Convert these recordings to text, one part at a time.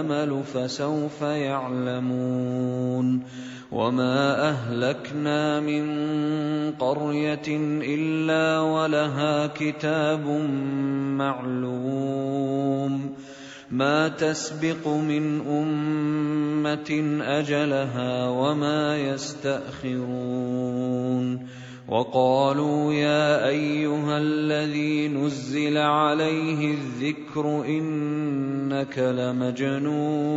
الامل فسوف يعلمون وما أهلكنا من قرية إلا ولها كتاب معلوم ما تسبق من أمة أجلها وما يستأخرون وقالوا يا أيها الذي نزل عليه الذكر إنك لمجنون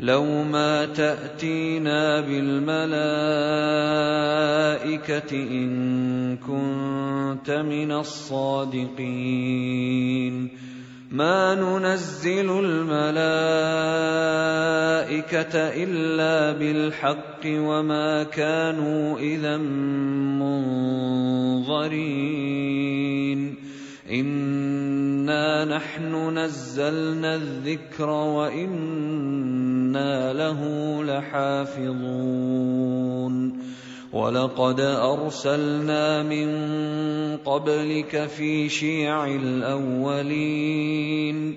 لو ما تأتينا بالملائكة إن كنت من الصادقين ما ننزل الملائكة إلا بالحق وما كانوا إذا منظرين. إنا نحن نزلنا الذكر وإنا له لحافظون. ولقد أرسلنا من قبلك في شيع الأولين.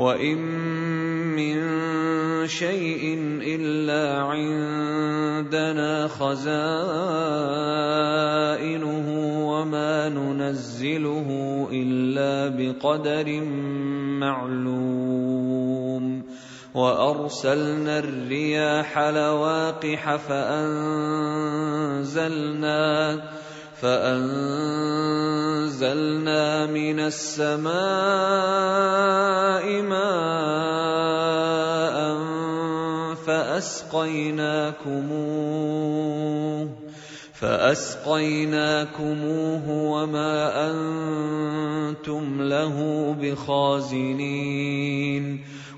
وان من شيء الا عندنا خزائنه وما ننزله الا بقدر معلوم وارسلنا الرياح لواقح فانزلنا فأنزلنا من السماء ماء فأسقيناكموه فأسقيناكموه وما أنتم له بخازنين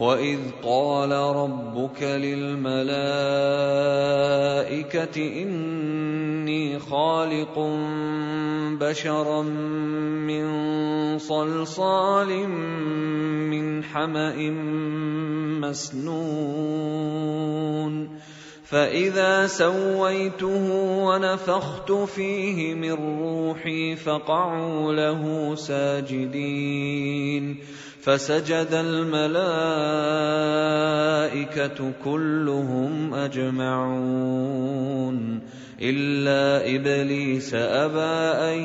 واذ قال ربك للملائكه اني خالق بشرا من صلصال من حما مسنون فاذا سويته ونفخت فيه من روحي فقعوا له ساجدين فسجد الملائكة كلهم أجمعون. إلا إبليس أبى أن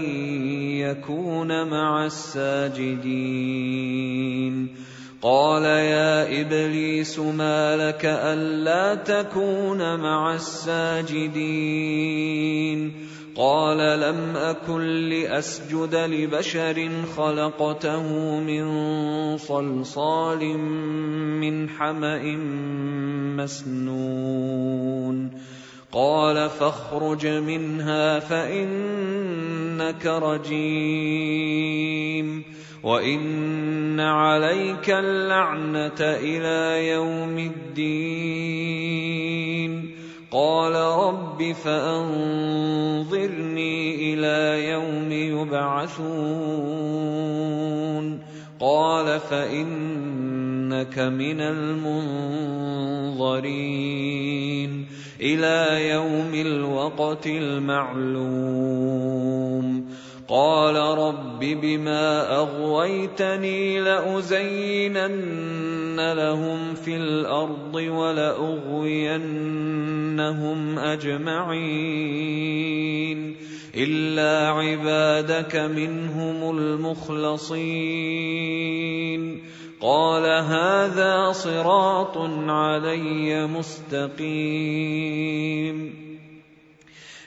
يكون مع الساجدين. قال يا إبليس ما لك ألا تكون مع الساجدين. قال لم أكن لأسجد لبشر خلقته من صلصال من حمأ مسنون. قال فاخرج منها فإنك رجيم. وإن عليك اللعنة إلى يوم الدين. قال رب فانظرني يبعثون. قال فإنك من المنظرين. إلى يوم الوقت المعلوم. قال رب بما أغويتني لأزينن لهم في الأرض ولأغوينهم أجمعين. الا عبادك منهم المخلصين. قال هذا صراط علي مستقيم.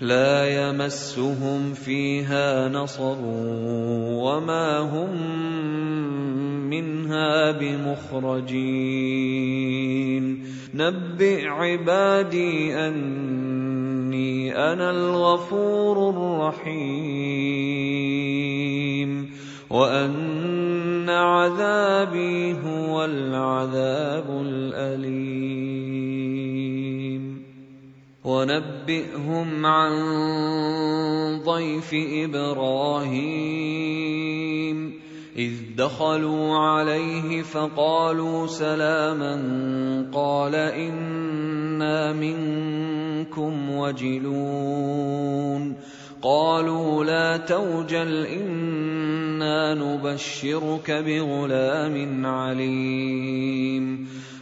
لا يمسهم فيها نصب وما هم منها بمخرجين. نبئ عبادي أني أنا الغفور الرحيم. وأن عذابي هو العذاب ونبئهم عن ضيف إبراهيم. إذ دخلوا عليه فقالوا سلاما قال إنا منكم وجلون. قالوا لا توجل إنا نبشرك بغلام عليم.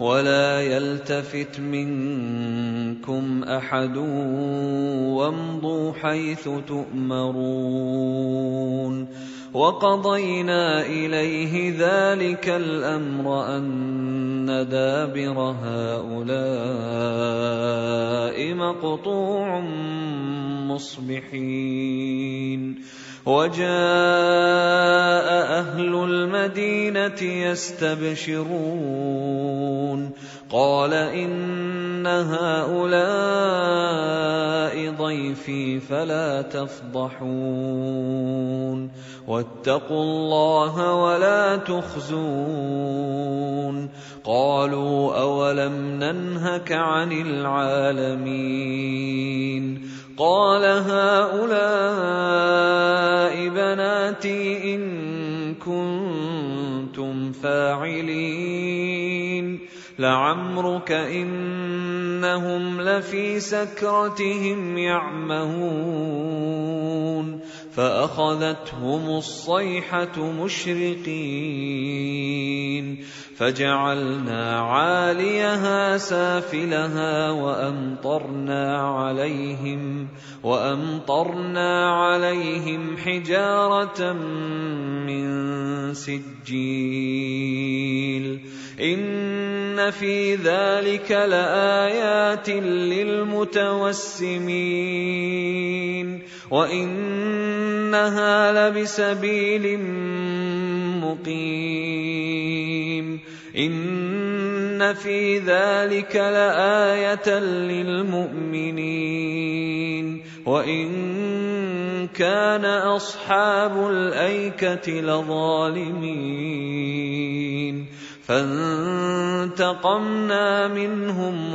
ولا يلتفت منكم أحد وامضوا حيث تؤمرون وقضينا إليه ذلك الأمر أن دابر هؤلاء مقطوع مصبحين وجاء أهل المدينة يستبشرون. قال إن هؤلاء ضيفي فلا تفضحون. واتقوا الله ولا تخزون. قالوا أولم ننهك عن العالمين. قال هؤلاء بناتي ان كنتم فاعلين لعمرك انهم لفي سكرتهم يعمهون فأخذتهم الصيحة مشرقين فجعلنا عاليها سافلها وأمطرنا عليهم وأمطرنا عليهم حجارة من سجيل إن في ذلك لآيات للمتوسمين وانها لبسبيل مقيم ان في ذلك لايه للمؤمنين وان كان اصحاب الايكه لظالمين فانتقمنا منهم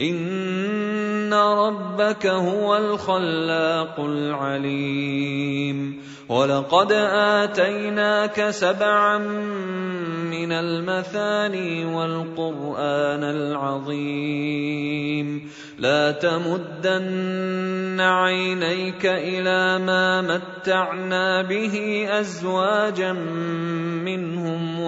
ان ربك هو الخلاق العليم ولقد اتيناك سبعا من المثاني والقران العظيم لا تمدن عينيك إلى ما متعنا به ازواجا منهم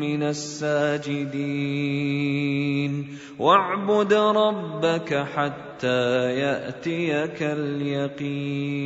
من الساجدين. واعبد ربك حتى يأتيك اليقين.